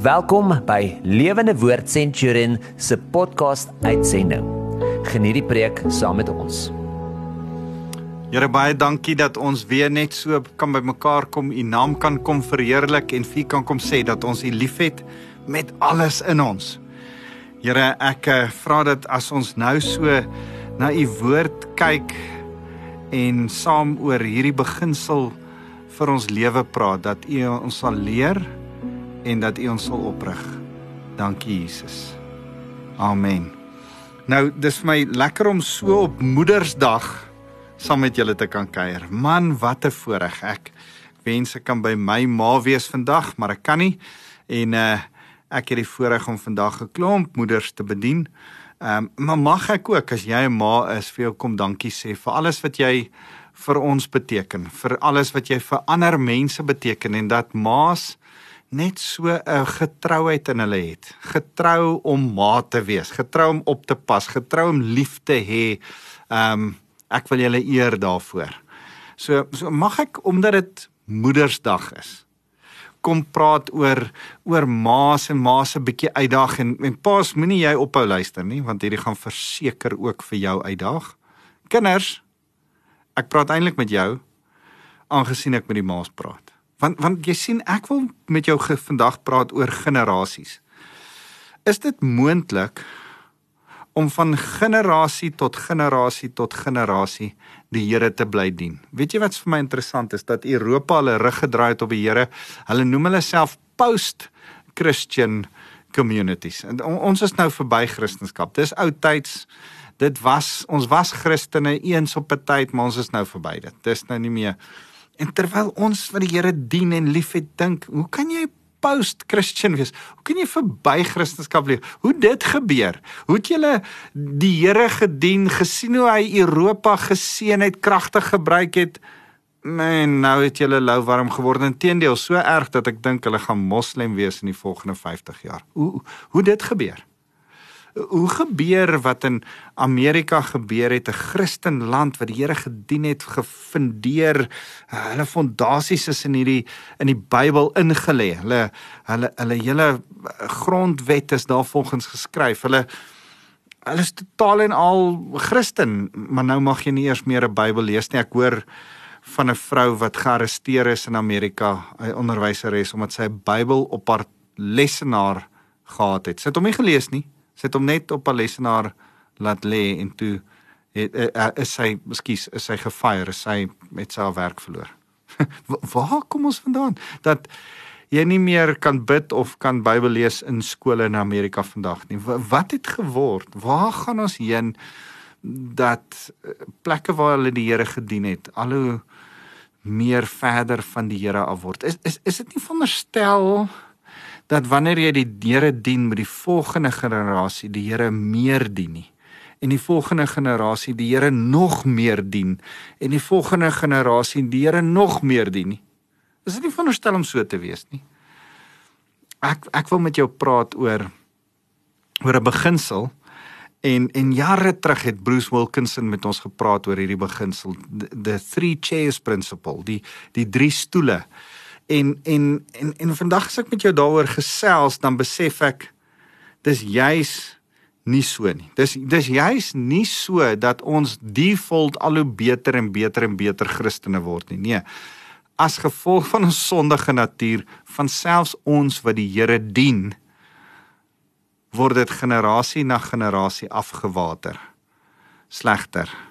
Welkom by Lewende Woord Centurion se podcast uitsending. Geniet die preek saam met ons. Here baie dankie dat ons weer net so kan bymekaar kom, u naam kan kom verheerlik en vir kan kom sê dat ons u liefhet met alles in ons. Here, ek uh, vra dat as ons nou so na u woord kyk en saam oor hierdie beginsel vir ons lewe praat, dat u ons sal leer en dat U ons sal oprig. Dankie Jesus. Amen. Nou, dis vir my lekker om so op Moedersdag saam met julle te kan kuier. Man, wat 'n voorreg. Ek wens ek kan by my ma wees vandag, maar ek kan nie. En uh ek het die voorreg om vandag 'n klomp moeders te bedien. Ehm um, maar mag ek ook as jy 'n ma is vir jou kom dankie sê vir alles wat jy vir ons beteken, vir alles wat jy vir ander mense beteken en dat ma's net so 'n getrouheid in hulle het. Getrou om ma te wees, getrou om op te pas, getrou om lief te hê. Ehm um, ek wil julle eer daarvoor. So so mag ek omdat dit Moedersdag is. Kom praat oor oor ma's en ma's 'n bietjie uitdag en en pa's moenie jy ophou luister nie want hierdie gaan verseker ook vir jou uitdag. Kinders, ek praat eintlik met jou aangesien ek met die ma's praat. Want want jy sien ek wil met jou vandag praat oor generasies. Is dit moontlik om van generasie tot generasie tot generasie die Here te bly dien? Weet jy wat's vir my interessant is dat Europa hulle rug gedraai het op die Here. Hulle noem hulle self post-Christian communities. En ons is nou verby Christendom. Dis ou tyds. Dit was ons was Christene eens op 'n tyd, maar ons is nou verby dit. Dis nou nie meer En terwyl ons vir die Here dien en liefhet dink, hoe kan jy post Christian wees? Hoe kan jy verby Christendom leef? Hoe dit gebeur? Hoe het julle die Here gedien, gesien hoe hy Europa geseën het, kragtig gebruik het? Man, nou het julle lou warm geword. Inteendeel, so erg dat ek dink hulle gaan moslem wees in die volgende 50 jaar. Hoe hoe dit gebeur? Hoe gebeur wat in Amerika gebeur het? 'n Christen land wat die Here gedien het gefundeer. Hulle fondasies is in hierdie in die Bybel ingelê. Hulle hulle hulle hele grondwet is daar volgens geskryf. Hulle hulle is totaal en al Christen. Maar nou mag jy nie eers meer 'n Bybel lees nie. Ek hoor van 'n vrou wat gearresteer is in Amerika 'n onderwyseres omdat sy 'n Bybel op haar lesenaar gehad het. Sy het hom nie gelees nie Sy het hom net op 'n lesenaar laat lê en toe het, uh, uh, is sy, ekskuus, is sy gefire, sy met sy werk verloor. Waar kom ons vandaan dat jy nie meer kan bid of kan Bybel lees in skole in Amerika vandag nie? Wat het geword? Waar gaan ons heen dat uh, plekke waar hulle die Here gedien het, al hoe meer verder van die Here af word? Is is is dit nie veronderstel dat wanneer jy die Here dien met die volgende generasie die Here meer dien nie. En die volgende generasie die Here nog meer dien. En die volgende generasie die Here nog meer dien nie. Is dit nie veronderstel om so te wees nie? Ek ek wil met jou praat oor oor 'n beginsel. En en jare terug het Bruce Wilkinson met ons gepraat oor hierdie beginsel. The, the three chairs principle. Die die drie stoele En en en en vandag as ek met jou daaroor gesels, dan besef ek dis juis nie so nie. Dis dis juis nie so dat ons default al hoe beter en beter en beter Christene word nie. Nee. As gevolg van ons sondige natuur, van selfs ons wat die Here dien, word dit generasie na generasie afgewater. Slegter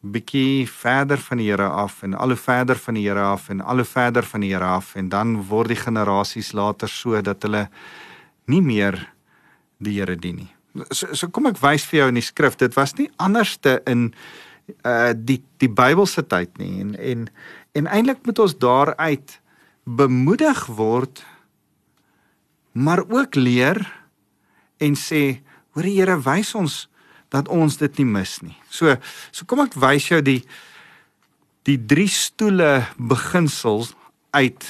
bietjie verder van die Here af en al hoe verder van die Here af en al hoe verder van die Here af en dan word die generasies later so dat hulle nie meer die Here dien nie. So, so kom ek wys vir jou in die skrif, dit was nie anderste in uh die die Bybelse tyd nie en en en eintlik moet ons daaruit bemoedig word maar ook leer en sê hoor die Here wys ons dat ons dit nie mis nie. So so kom ek wys jou die die drie stoele beginsels uit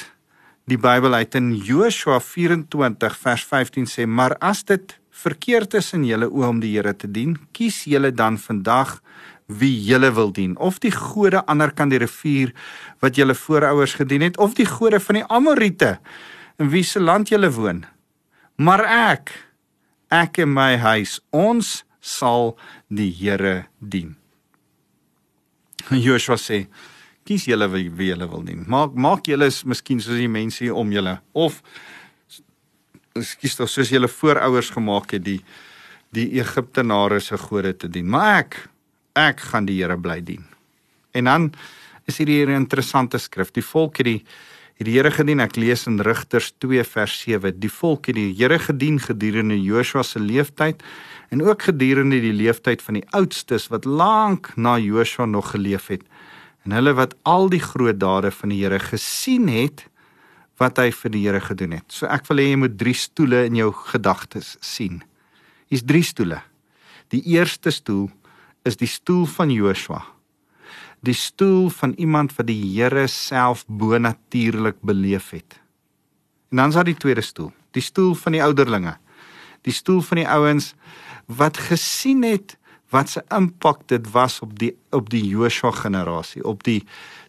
die Bybel uit in Joshua 24 vers 15 sê maar as dit verkeerd is in julle oë om die Here te dien, kies julle dan vandag wie julle wil dien of die gode ander kan die rivier wat julle voorouers gedien het of die gode van die Amorite in wie se land julle woon. Maar ek, ek en my huis, ons sal die Here dien. Joshua sê: "Kies julle wie julle wil dien. Maak maak julle is miskien soos die mense hier om julle of skies tog soos julle voorouers gemaak het die die Egiptenare se gode te dien. Maar ek ek gaan die Here bly dien." En dan is hier 'n interessante skrif. Die volk het die het die Here gedien. Ek lees in Rigters 2 vers 7. Die volk het die Here gedien gedurende Joshua se leeftyd en ook gedurende die leeftyd van die oudstes wat lank na Joshua nog geleef het. En hulle wat al die groot dade van die Here gesien het wat hy vir die Here gedoen het. So ek wil hê jy moet drie stoele in jou gedagtes sien. Hier's drie stoele. Die eerste stoel is die stoel van Joshua die stoel van iemand wat die Here self bonatuurlik beleef het. En dan is daar die tweede stoel, die stoel van die ouderlinge. Die stoel van die ouens wat gesien het wat se impak dit was op die op die Joshua generasie, op die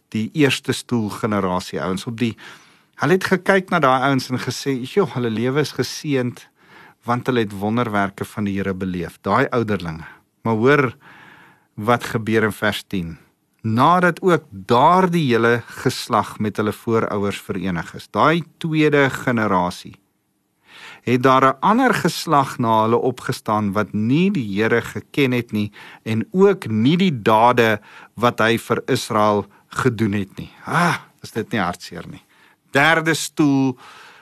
die eerste stoel generasie ouens, op die hulle het gekyk na daai ouens en gesê, "Jo, hulle lewe is geseënd want hulle het wonderwerke van die Here beleef." Daai ouderlinge. Maar hoor wat gebeur in vers 10 nadat ook daardie hele geslag met hulle voorouers verenig is. Daai tweede generasie het daar 'n ander geslag na hulle opgestaan wat nie die Here geken het nie en ook nie die dade wat hy vir Israel gedoen het nie. Ah, is dit nie hartseer nie. Derde stoel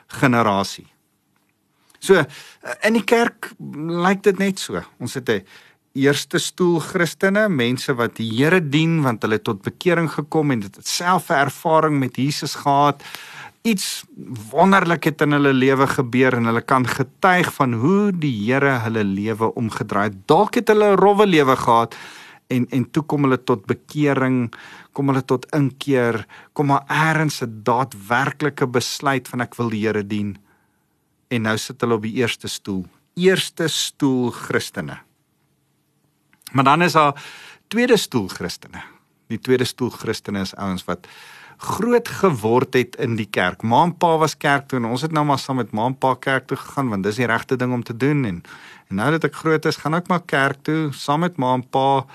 generasie. So in die kerk lyk dit net so. Ons het 'n eerste stoel Christene, mense wat die Here dien want hulle tot bekering gekom en dit het self 'n ervaring met Jesus gehad. Iets wonderlik het in hulle lewe gebeur en hulle kan getuig van hoe die Here hulle lewe omgedraai het. Dalk het hulle 'n rowwe lewe gehad en en toe kom hulle tot bekering, kom hulle tot inkeer, kom maar eers 'n daadwerklike besluit van ek wil die Here dien. En nou sit hulle op die eerste stoel. Eerste stoel Christene. Maar dan is daar tweede stoel Christene. Die tweede stoel Christene is ouens wat groot geword het in die kerk. Ma en pa was kerk toe en ons het nou maar saam met ma en pa kerk toe gegaan want dis die regte ding om te doen en en nou dat ek groot is, gaan ek maar kerk toe saam met ma en pa.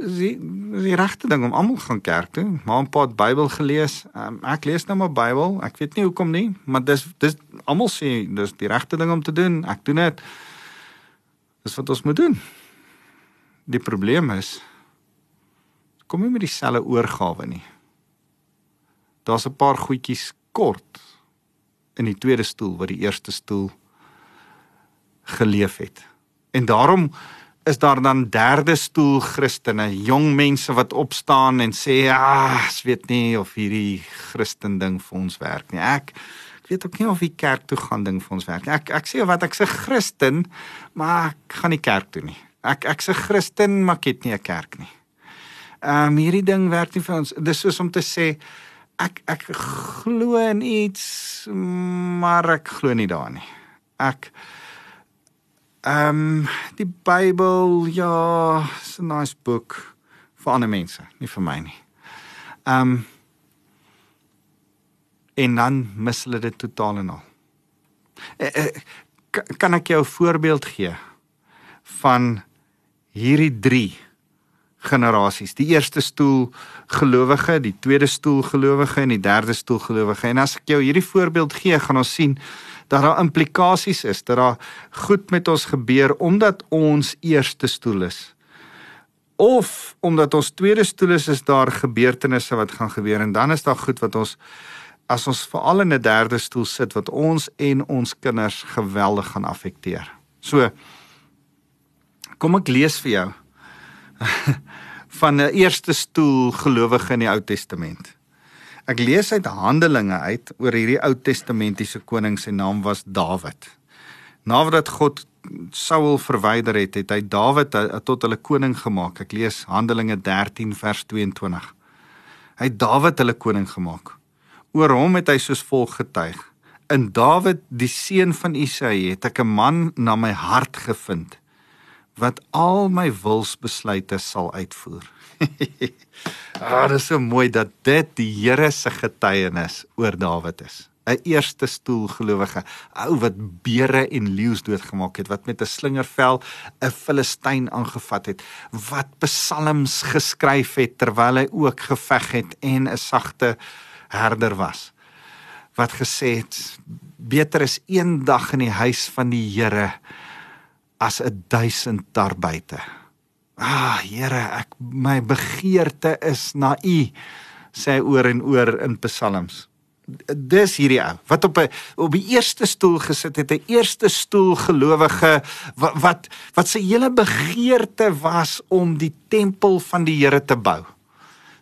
Die die regte ding om almal gaan kerk toe. Ma en pa het Bybel gelees. Um, ek lees nou maar Bybel. Ek weet nie hoekom nie, maar dis dis almal sê dis die regte ding om te doen. Ek doen dit. Dis wat ons moet doen. Die probleem is kom nie met dieselfde oorgawe nie. Daar's 'n paar goedjies kort in die tweede stoel wat die eerste stoel geleef het. En daarom is daar dan derde stoel Christene, jong mense wat opstaan en sê, "Ja, ek weet nie of hierdie Christen ding vir ons werk nie. Ek ek weet ook nie of die kerk toe gaan ding vir ons werk nie. Ek ek sê wat ek sê Christen, maar ek gaan nie kerk toe nie." Ek ek's 'n Christen, maar ek het nie 'n kerk nie. Ehm um, hierdie ding werk nie vir ons. Dis soos om te sê ek ek glo in iets, maar ek glo nie daarin nie. Ek ehm um, die Bybel, ja, is 'n nice boek vir ander mense, nie vir my nie. Ehm um, en dan mis hulle dit totaal en al. Eh, eh, kan ek jou 'n voorbeeld gee van hierdie 3 generasies. Die eerste stoel gelowige, die tweede stoel gelowige en die derde stoel gelowige. En as ek jou hierdie voorbeeld gee, gaan ons sien dat daar implikasies is, dat daar goed met ons gebeur omdat ons eerste stoel is. Of omdat ons tweede stoel is, is daar gebeurtenisse wat gaan gebeur en dan is daar goed wat ons as ons veral in 'n derde stoel sit wat ons en ons kinders geweldig gaan affekteer. So Kom ek lees vir jou van 'n eerste stoel gelowige in die Ou Testament. Ek lees uit Handelinge uit oor hierdie Ou Testamentiese koning se naam was Dawid. Nadat God Saul verwyder het, het hy Dawid tot hulle koning gemaak. Ek lees Handelinge 13 vers 22. Hy het Dawid hulle koning gemaak. Oor hom het hy soos volg getuig: In Dawid, die seun van Isaïe, het ek 'n man na my hart gevind wat al my wilsbesluite sal uitvoer. ah, dit is so mooi dat dit die Here se getuienis oor Dawid is. 'n eerste stoel gelowige, ou wat beere en leeu's doodgemaak het, wat met 'n slingervel 'n Filistyn aangevat het, wat psalms geskryf het terwyl hy ook geveg het en 'n sagte herder was. Wat gesê het beter is een dag in die huis van die Here as 'n duisend daar buite. Ah, Here, ek my begeerte is na U sê oor en oor in psalms dis hierdie ou wat op 'n op die eerste stoel gesit het, 'n eerste stoel gelowige wat wat, wat sy hele begeerte was om die tempel van die Here te bou.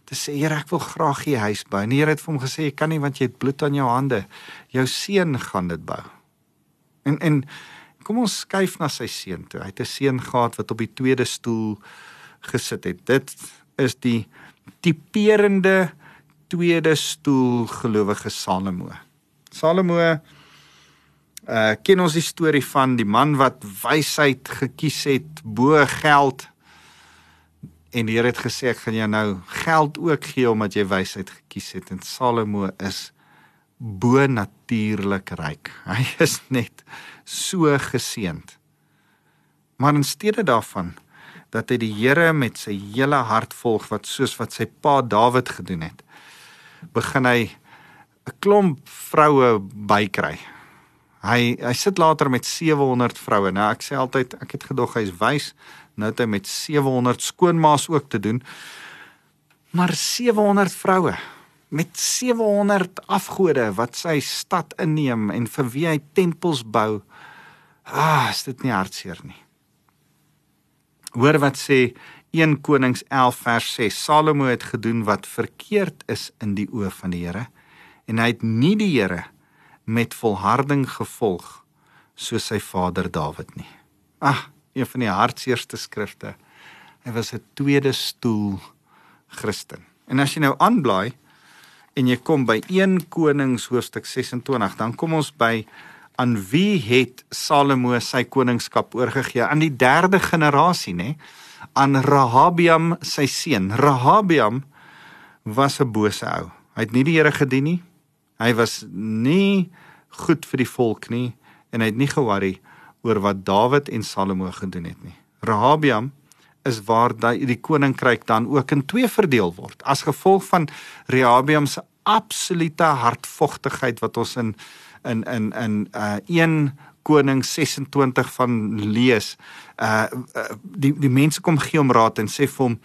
Te sê Here, ek wil graag hier huis bou. En die Here het vir hom gesê jy kan nie want jy het bloed aan jou hande. Jou seun gaan dit bou. En en kom ons skuif na sy seun toe. Hy het 'n seun gehad wat op die tweede stoel gesit het. Dit is die tipeerende tweede stoel gelowige Salomo. Salomo uh ken ons die storie van die man wat wysheid gekies het bo geld en die Here het gesê ek gaan jou nou geld ook gee omdat jy wysheid gekies het en Salomo is bo natuurlik ryk. Hy is net so geseënd. Maar in steede daarvan dat hy die Here met sy hele hart volg wat soos wat sy pa Dawid gedoen het begin hy 'n klomp vroue bykry. Hy hy sit later met 700 vroue. Nou ek sê altyd ek het gedog hy's wys, nou het hy met 700 skoonmaas ook te doen. Maar 700 vroue met 700 afgode wat sy stad inneem en vir wie hy tempels bou. Ah, is dit nie hartseer nie. Hoor wat sê 1 Konings 11 vers 6 Salomo het gedoen wat verkeerd is in die oë van die Here en hy het nie die Here met volharding gevolg soos sy vader Dawid nie. Ag, een van die hartseerste skrifte. Hy was 'n tweede stoel Christen. En as jy nou aanblaai en jy kom by 1 Konings hoofstuk 26, dan kom ons by aan wie het Salomo sy koningskap oorgegee? Aan die derde generasie, nê? aan Rahabiam sy seun. Rahabiam was 'n bose ou. Hy het nie die Here gedien nie. Hy was nie goed vir die volk nie en hy het nie ge-worry oor wat Dawid en Salomo gedoen het nie. Rahabiam is waar daai die koninkryk dan ook in twee verdeel word as gevolg van Rehabiam se absolute hartvogtigheid wat ons in in in in uh, 1 Koning 26 van lees. Uh, uh die die mense kom gee hom raad en sê vir hom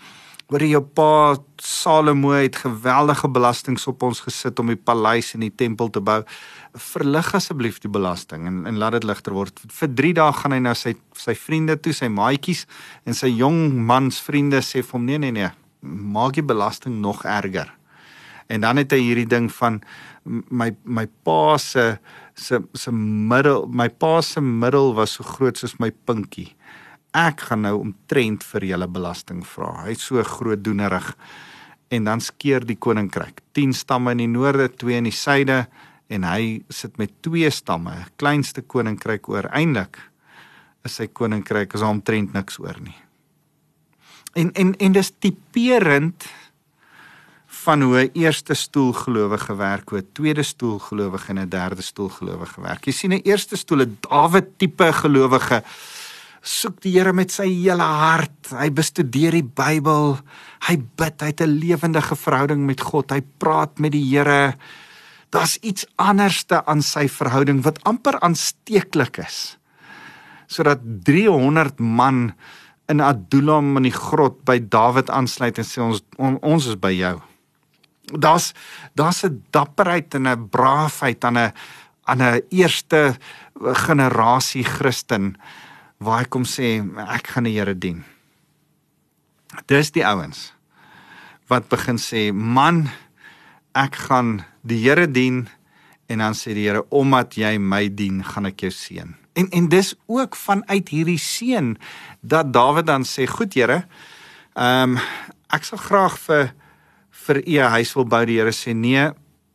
Hoor jou pa Salomo het geweldige belastings op ons gesit om die paleis en die tempel te bou. Verlig asseblief die belasting en en laat dit ligter word. Vir 3 dae gaan hy na sy sy vriende toe, sy maatjies en sy jong mans vriende sê vir hom nee nee nee, maak die belasting nog erger. En dan het hy hierdie ding van my my pa se se se middel my pa se middel was so groot soos my pinkie. Ek gaan nou omtrent vir julle belasting vra. Hy's so groot doenerig. En dan skeer die koninkryk. 10 stamme in die noorde, 2 in die suide en hy sit met twee stamme, kleinste koninkryk oor. Eindelik is sy koninkryk is omtrent niks oor nie. En en en dis tipeerend van hoe 'n eerste stoel gelowige werk, hoe 'n tweede stoel gelowige en 'n derde stoel gelowige werk. Jy sien 'n eerste stoel 'n Dawid tipe gelowige soek die Here met sy hele hart. Hy bestudeer die Bybel. Hy bid, hy het 'n lewendige verhouding met God. Hy praat met die Here. Daar's iets anderste aan sy verhouding wat amper aansteeklik is. Sodat 300 man in Adullam in die grot by Dawid aansluit en sê ons on, ons is by jou daar's daar's 'n dapperheid en 'n braafheid aan 'n aan 'n eerste generasie Christen waar hy kom sê ek gaan die Here dien. Dis die ouens wat begin sê man ek gaan die Here dien en dan sê die Here omdat jy my dien gaan ek jou seën. En en dis ook vanuit hierdie seën dat Dawid dan sê goed Here ehm um, ek sal graag vir vir u 'n huis wil bou. Die Here sê nee,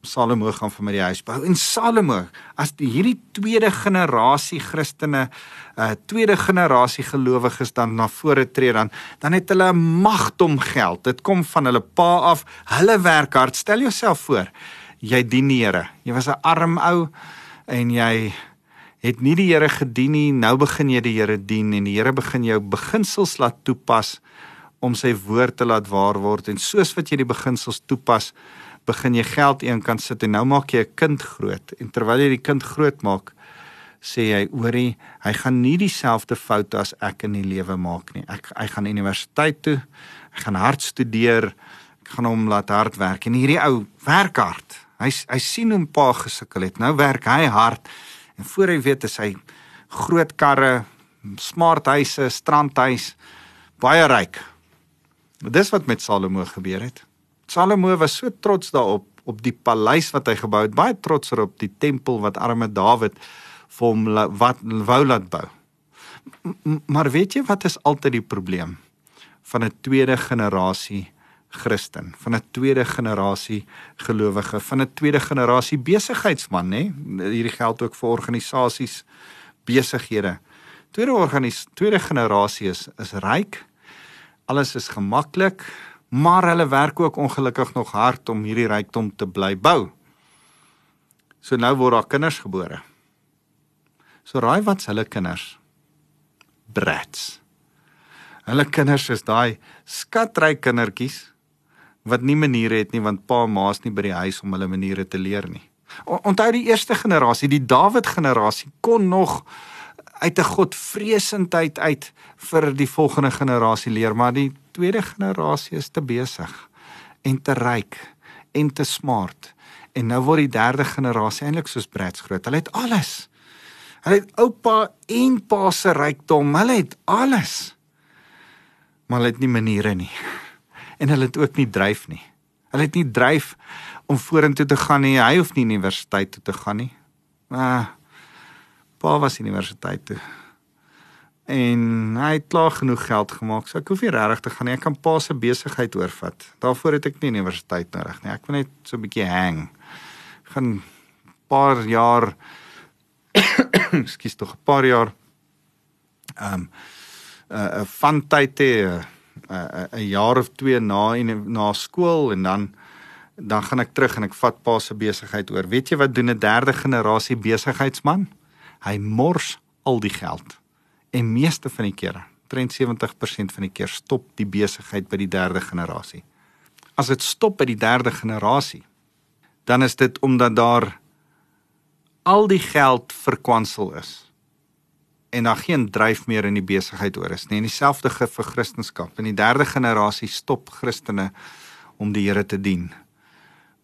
Salomo gaan vir my die huis bou. En Salomo, as die hierdie tweede generasie Christene, uh tweede generasie gelowiges dan na vore tree dan, dan het hulle 'n magdom geld. Dit kom van hulle pa af. Hulle werk hard. Stel jouself voor. jy dien die Here. Jy was 'n arm ou en jy het nie die Here gedien nie. Nou begin jy die Here dien en die Here begin jou beginsels laat toepas om sy woord te laat waar word en soos wat jy die beginsels toepas, begin jy geld eenkant sit en nou maak jy 'n kind groot en terwyl jy die kind groot maak, sê hy oorie, hy gaan nie dieselfde foute as ek in die lewe maak nie. Ek hy gaan universiteit toe, hy gaan hard studeer, ek gaan hom laat hard werk en hierdie ou werk hard. Hy hy sien hoe 'n pa gesukkel het. Nou werk hy hard En voor hy weet is hy groot karre, smart huise, strandhuis, baie ryk. Dis wat met Salomo gebeur het. Salomo was so trots daarop op die paleis wat hy gebou het, baie trotser op die tempel wat arme Dawid vir hom wat wou laat bou. Maar weet jy wat is altyd die probleem van 'n tweede generasie Christen, van 'n tweede generasie gelowige, van 'n tweede generasie besigheidsman, nê? Hierdie geld ook vir organisasies, besighede. Tweede organis tweede generasie is is ryk. Alles is gemaklik, maar hulle werk ook ongelukkig nog hard om hierdie rykdom te bly bou. So nou word daar kinders gebore. So raai wat's hulle kinders? Brats. Hulle kinders is daai skatryk kindertjies wat nie maniere het nie want pa en ma's nie by die huis om hulle maniere te leer nie. Onthou die eerste generasie, die Dawid generasie kon nog uit 'n godvreesendheid uit vir die volgende generasie leer, maar die tweede generasie is te besig en te ryk en te smart. En nou word die derde generasie eintlik soos Brats groot. Hulle het alles. Hulle het oupa en pa se rykdom, hulle het alles. Maar hulle het nie maniere nie en hulle het ook nie dryf nie. Hulle het nie dryf om vorentoe te gaan nie. Hy hoef nie universiteit toe te gaan nie. Maar pa was universiteit toe. En hy het klaar genoeg geld gemaak. So ek hoef nie regtig te gaan nie. Ek kan pa se besigheid oorvat. Daarvoor het ek nie universiteit nodig nie. Ek wil net so 'n bietjie hang. Gaan paar jaar Ekskuus tog 'n paar jaar ehm um, 'n uh, 'n van tyd hê uh, 'n uh, jaar of 2 na en na skool en dan dan gaan ek terug en ek vat pa se besigheid oor. Weet jy wat doen 'n derde generasie besigheidsman? Hy mors al die geld. En meeste van die kere, 73% van die keer stop die besigheid by die derde generasie. As dit stop by die derde generasie, dan is dit omdat daar al die geld verkwansel is en daar geen dryf meer in die besigheid oor is nie. En dieselfde ge vir Christendom. In die derde generasie stop Christene om die Here te dien.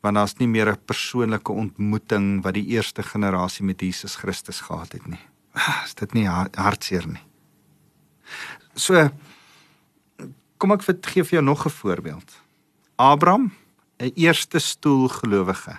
Want daar's nie meer 'n persoonlike ontmoeting wat die eerste generasie met Jesus Christus gehad het nie. Ah, is dit nie hartseer nie? So kom ek vir gee vir jou nog 'n voorbeeld. Abraham, 'n eerste stoel gelowige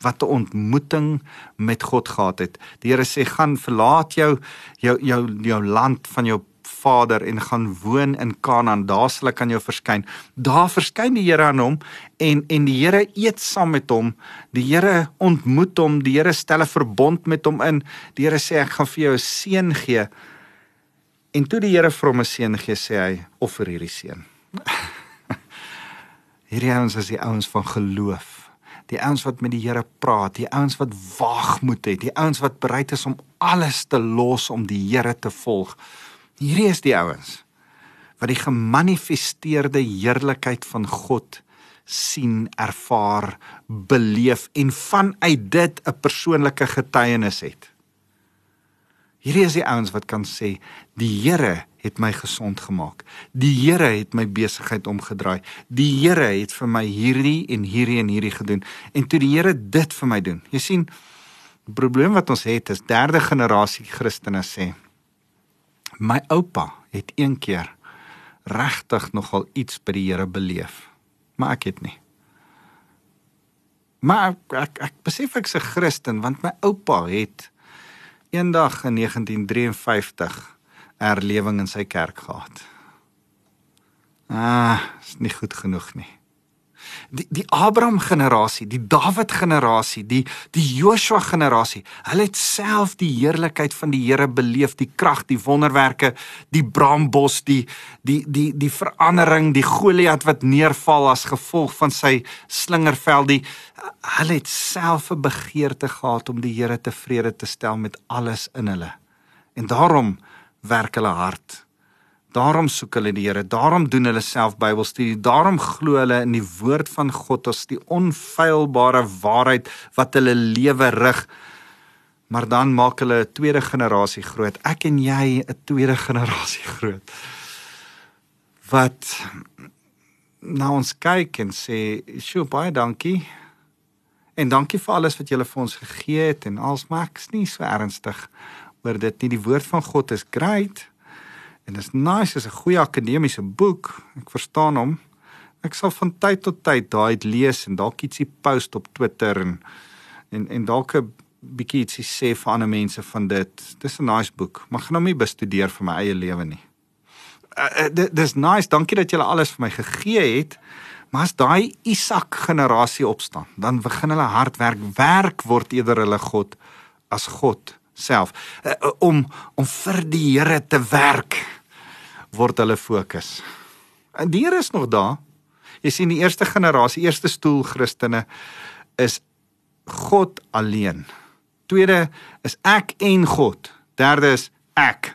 wat 'n ontmoeting met God gehad het. Die Here sê gaan verlaat jou jou jou jou land van jou vader en gaan woon in Kanaan. Daar sal ek aan jou verskyn. Daar verskyn die Here aan hom en en die Here eet saam met hom. Die Here ontmoet hom. Die Here stel 'n verbond met hom in. Die Here sê ek gaan vir jou 'n seun gee. En toe die Here vir hom 'n seun gee, sê hy offer hierdie seun. hierdie ouens is die ouens van geloof die ouens wat met die Here praat, die ouens wat waagmoed het, die ouens wat bereid is om alles te los om die Here te volg. Hierdie is die ouens wat die gemanifesteerde heerlikheid van God sien, ervaar, beleef en vanuit dit 'n persoonlike getuienis het. Hierdie is die ouens wat kan sê die Here het my gesond gemaak. Die Here het my besigheid omgedraai. Die Here het vir my hierdie en hierdie en hierdie gedoen. En toe die Here dit vir my doen. Jy sien, die probleem wat ons het is derde generasie Christene sê my oupa het een keer regtig nogal iets by die Here beleef. Maar ek het nie. Maar ek ek, ek besef ek's 'n Christen want my oupa het eendag in 1953 erlewing in sy kerk gehad. Ah, is nie goed genoeg nie. Die die Abraham generasie, die Dawid generasie, die die Joshua generasie, hulle het self die heerlikheid van die Here beleef, die krag, die wonderwerke, die braambos, die die die die verandering, die Goliat wat neerval as gevolg van sy slingerveld, die hulle het self 'n begeerte gehad om die Here tevrede te stel met alles in hulle. En daarom werk hulle hard Daarom soek hulle die Here, daarom doen hulle self Bybelstudie, daarom glo hulle in die woord van God as die onfeilbare waarheid wat hulle lewe rig. Maar dan maak hulle 'n tweede generasie groot. Ek en jy 'n tweede generasie groot. Wat nou ons kyk en sê, "Sjoe, baie dankie." En dankie vir alles wat julle vir ons gegee het en alsmaaks nie so ernstig oor dit nie. Die woord van God is great. En dis nice, is 'n goeie akademiese boek. Ek verstaan hom. Ek sal van tyd tot tyd daai lees en dalk ietsie post op Twitter en en en dalk 'n bietjie ietsie sê vir ander mense van dit. Dis 'n nice boek, maar gaan hom nie bestudeer vir my eie lewe nie. Uh, uh, dis nice. Dankie dat julle alles vir my gegee het. Maar as daai Isak generasie opstaan, dan begin hulle hard werk. Werk word eerder hulle God as God self uh, uh, om om vir die Here te werk word hulle fokus. En die Here is nog daar. Jy sien die eerste generasie, eerste stoel Christene is God alleen. Tweede is ek en God. Derde is ek.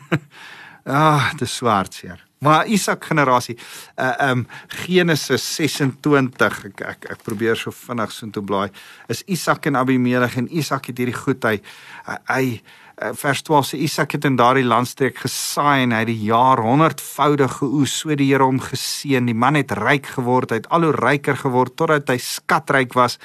ah, dis swart seer. Maar Isak generasie, uh um Genesis 26, ek ek, ek probeer so vinnig so toe blaai. Is Isak en Abimelech en Isak het hierdie goed hy hy, uh, vers 12 sê Isak het in daardie landstreek gesaai en hy het die jaar 100voudig geoes, so die Here hom geseën. Die man het ryk geword, hy het al hoe ryker geword totdat hy skatryk was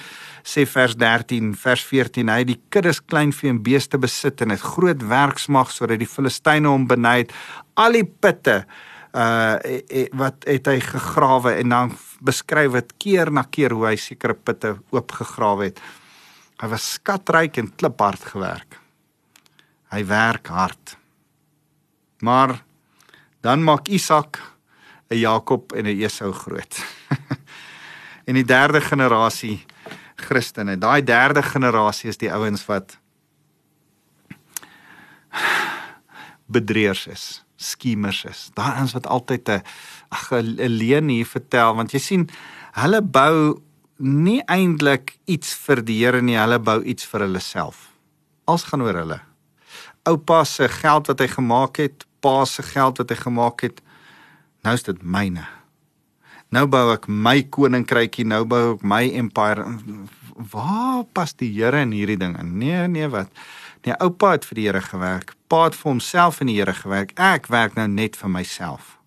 sê vers 13 vers 14 hy die kuddes kleinvee en beeste besit en het groot werksmag sodat die Filistyne hom benyd al die pitte uh wat het hy gegrawe en dan beskryf dit keer na keer hoe hy sekere putte oopgegrawe het. Hy was skatryk en kliphard gewerk. Hy werk hard. Maar dan maak Isak 'n Jakob en 'n Esau groot. en die derde generasie Christene, daai derde generasie is die ouens wat bedrieërs is skemers is. Daai ons wat altyd 'n ag 'n leen hier vertel want jy sien hulle bou nie eintlik iets vir die Here nie, hulle bou iets vir hulle self. Als gaan oor hulle. Oupa se geld wat hy gemaak het, pa se geld wat hy gemaak het, nou is dit myne. Nou bou ek my koninkrykie, nou bou ek my empire. Waar pas die Here in hierdie ding in? Nee, nee, wat? Nee, oupa het vir die Here gewerk. Pa het vir homself in die Here gewerk. Ek werk nou net vir myself.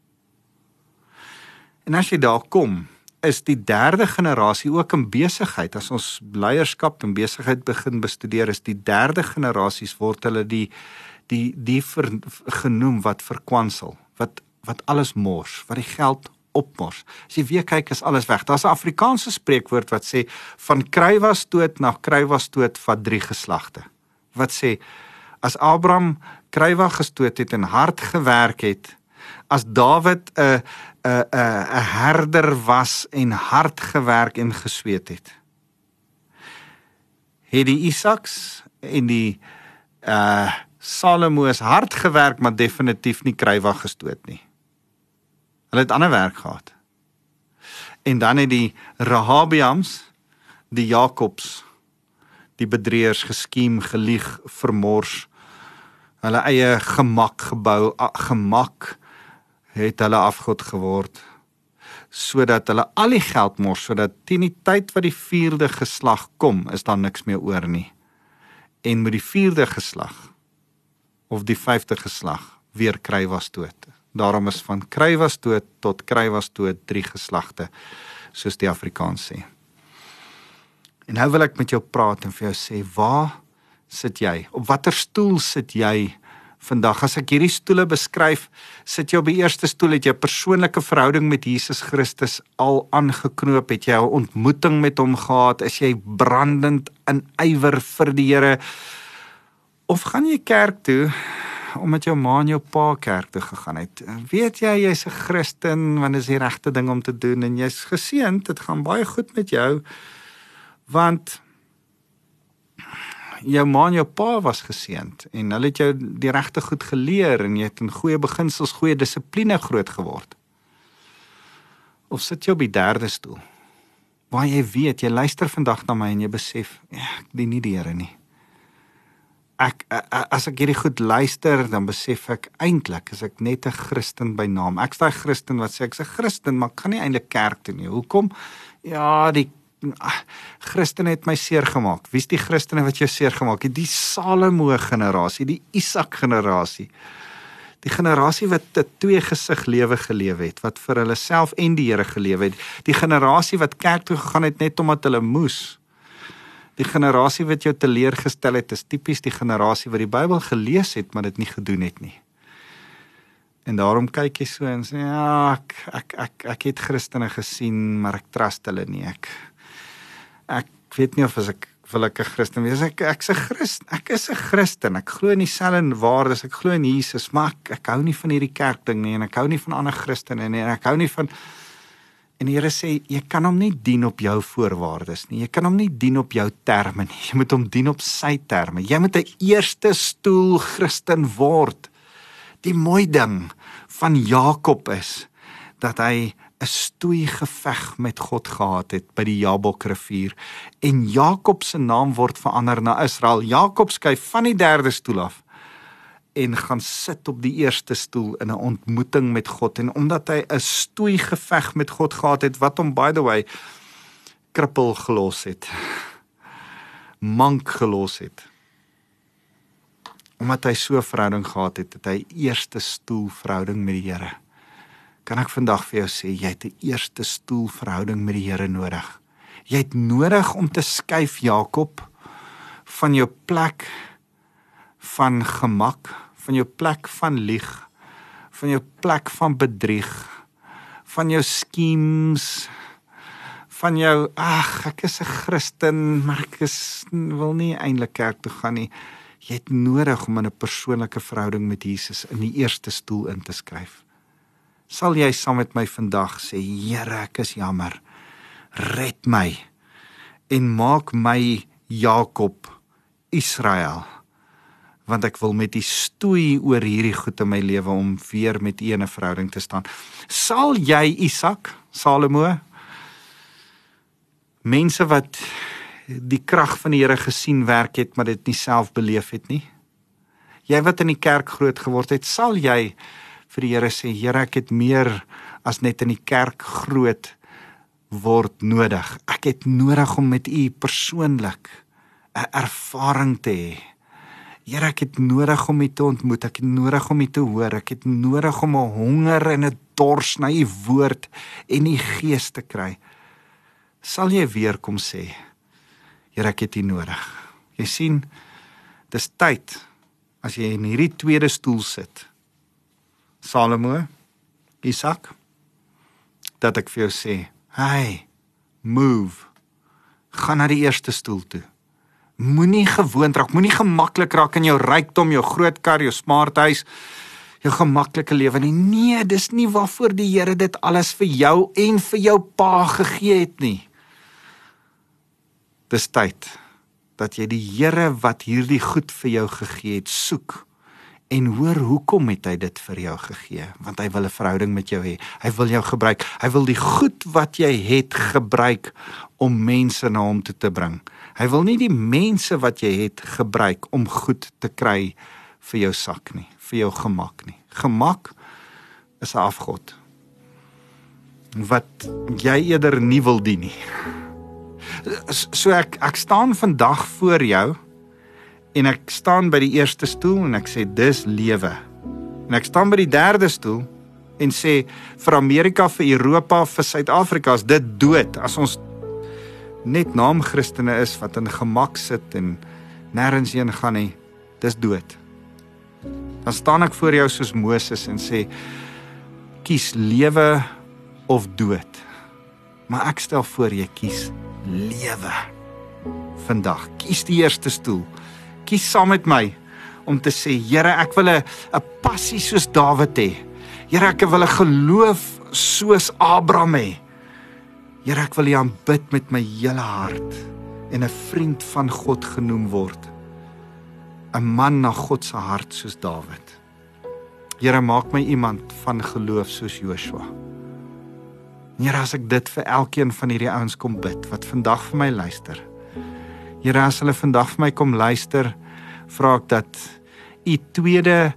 En as jy daar kom, is die derde generasie ook in besigheid. As ons leierskap en besigheid begin bestudeer, is die derde generasies word hulle die die die ver, genoem wat verkwansel, wat wat alles mors, wat die geld opmors. As jy weer kyk is alles weg. Daar's 'n Afrikaanse spreekwoord wat sê van kruiwas dood na kruiwas dood vat drie geslagte wat sê as Abraham kruiwa gestoot het en hard gewerk het, as Dawid 'n 'n 'n 'n herder was en hard gewerk en gesweet het. Het die Isaks en die uh Salomo's hard gewerk maar definitief nie kruiwa gestoot nie. Hulle het ander werk gehad. En dan het die Rahabiams, die Jakobs die bedrieërs geskiem, gelieg, vermors. Hulle eie gemak gebou, gemak het hulle afgod geword sodat hulle al die geld mors sodat teen die tyd wat die 4de geslag kom, is daar niks meer oor nie. En met die 4de geslag of die 5de geslag weer kry was dood. Daarom is van kry was dood tot kry was dood drie geslagte soos die Afrikaans sê. En nou wil ek met jou praat en vir jou sê, waar sit jy? Op watter stoel sit jy vandag? As ek hierdie stoele beskryf, sit jy op die eerste stoel, het jy 'n persoonlike verhouding met Jesus Christus al aangeknoop, het jy 'n ontmoeting met hom gehad, is jy brandend in ywer vir die Here? Of gaan jy kerk toe omdat jou ma en jou pa kerk toe gegaan het. Weet jy jy's 'n Christen want dit is die regte ding om te doen en jy's geseënd, dit gaan baie goed met jou want jou ma en jou pa was geseënd en hulle het jou die regte goed geleer en jy het in goeie beginsels, goeie dissipline groot geword. Of sit jy op die derde stoel? Waar jy weet jy luister vandag na my en jy besef, ja, ek dien nie die Here nie ek as ek hierdie goed luister dan besef ek eintlik is ek net 'n Christen by naam. Ek's daai Christen wat sê ek's 'n Christen, maar kan nie eintlik kerk toe nie. Hoekom? Ja, die Christen het my seer gemaak. Wie's die Christene wat jou seer gemaak het? Die Salomo generasie, die Isak generasie. Die generasie wat 'n twee gesig lewe gelewe het, wat vir hulle self en die Here gelewe het. Die generasie wat kerk toe gegaan het net omdat hulle moes. Die generasie wat jou teleurgestel het, is tipies die generasie wat die Bybel gelees het, maar dit nie gedoen het nie. En daarom kyk jy so en sê ja, ek ek ek ek het Christene gesien, maar ek trust hulle nie. Ek ek weet nie of as ek wil ek 'n Christen wees. Ek ek's 'n Christen. Ek is 'n Christen. Ek glo in dieselfde waardes. Ek glo in Jesus, maar ek, ek hou nie van hierdie kerk ding nie en ek hou nie van ander Christene nie en ek hou nie van En die Here sê jy kan hom nie dien op jou voorwaardes nie. Jy kan hom nie dien op jou terme nie. Jy moet hom dien op sy terme. Jy moet 'n eerste stoel Christen word. Die mooi ding van Jakob is dat hy 'n stoei geveg met God gehad het by die Jabokrivier en Jakob se naam word verander na Israel. Jakob skuif van die derde stoel af en gaan sit op die eerste stoel in 'n ontmoeting met God en omdat hy 'n stoei geveg met God gehad het wat hom by the way krippel gelos het mank gelos het omdat hy so 'n verhouding gehad het het hy eerste stoel verhouding met die Here kan ek vandag vir jou sê jy het 'n eerste stoel verhouding met die Here nodig jy het nodig om te skuif Jakob van jou plek van gemak, van jou plek van lieg, van jou plek van bedrieg, van jou skems, van jou ag, ek is 'n Christen, maar ek is wil nie eintlik kerk toe gaan nie. Jy het nodig om 'n persoonlike verhouding met Jesus in die eerste stoel in te skryf. Sal jy saam met my vandag sê, Here, ek is jammer. Red my en maak my Jakob Israel want ek wil met u stoei oor hierdie goed in my lewe om weer met u 'n verhouding te staan. Sal jy Isak, Salomo, mense wat die krag van die Here gesien werk het, maar dit nie self beleef het nie? Jy wat in die kerk groot geword het, sal jy vir die Here sê, Here, ek het meer as net in die kerk groot word nodig. Ek het nodig om met u persoonlik 'n ervaring te hê Here, ek het nodig om U te ontmoet. Ek het nodig om U te hoor. Ek het nodig om 'n honger en 'n dors na U woord en U gees te kry. Sal jy weer kom sê, Here, ek het U nodig. Jy sien, dis tyd as jy in hierdie tweede stoel sit. Salomo, Isak, dat ek vir jou sê, "Hey, move. Gaan na die eerste stoel toe." Moenie gewoond raak, moenie gemaklik raak in jou rykdom, jou groot kar, jou smart huis, jou gemaklike lewe nie. Nee, dis nie waarvoor die Here dit alles vir jou en vir jou pa gegee het nie. Dis tyd dat jy die Here wat hierdie goed vir jou gegee het, soek en hoor hoekom het hy dit vir jou gegee? Want hy wil 'n verhouding met jou hê. Hy wil jou gebruik. Hy wil die goed wat jy het gebruik om mense na hom toe te bring. Hy wil nie die mense wat jy het gebruik om goed te kry vir jou sak nie vir jou gemak nie. Gemak is 'n afgod wat jy eerder nie wil dien nie. So ek ek staan vandag voor jou en ek staan by die eerste stoel en ek sê dis lewe. En ek staan by die derde stoel en sê vir Amerika, vir Europa, vir Suid-Afrika is dit dood as ons net naam Christene is wat in gemak sit en nêrens heen gaan nie. Dis dood. Dan staan ek voor jou soos Moses en sê kies lewe of dood. Maar ek stel voor jy kies lewe. Vandag kies die eerste stoel kies saam met my om te sê, Here, ek wil 'n 'n passie soos Dawid hê. Here, ek wil 'n geloof soos Abraham hê. Here, ek wil U aanbid met my hele hart en 'n vriend van God genoem word. 'n Man na God se hart soos Dawid. Here, maak my iemand van geloof soos Joshua. Here, as ek dit vir elkeen van hierdie ouens kom bid wat vandag vir my luister. Here, as hulle vandag vir my kom luister, vra ek dat u tweede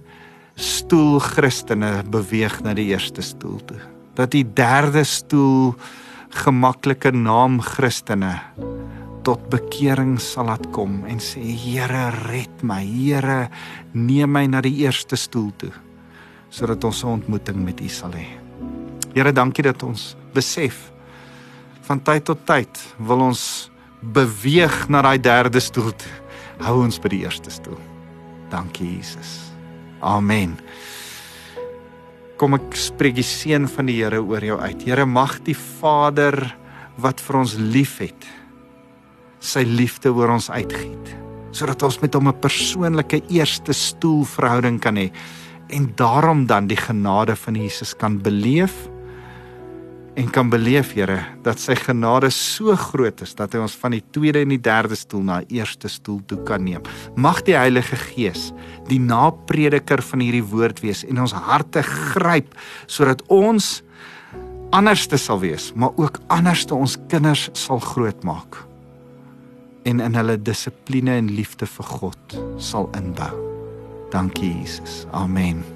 stoel Christene beweeg na die eerste stoel toe. Dat die derde stoel gemaklike naam Christene tot bekering sal laat kom en sê Here red my Here neem my na die eerste stoel toe sodat ons 'n ontmoeting met U sal hê. Here dankie dat ons besef van tyd tot tyd wil ons beweeg na daai derde stoel toe. Hou ons by die eerste stoel. Dankie Jesus. Amen. Kom ek spreek die seën van die Here oor jou uit. Here mag die Vader wat vir ons liefhet sy liefde oor ons uitgiet sodat ons met hom 'n persoonlike eerste stoel verhouding kan hê en daarom dan die genade van Jesus kan beleef en kan beleef Here dat sy genade so groot is dat hy ons van die tweede en die derde stoel na die eerste stoel toe kan neem. Mag die Heilige Gees die naprediker van hierdie woord wees en ons harte gryp sodat ons anderste sal wees, maar ook anderste ons kinders sal grootmaak en in hulle dissipline en liefde vir God sal inbou. Dankie Jesus. Amen.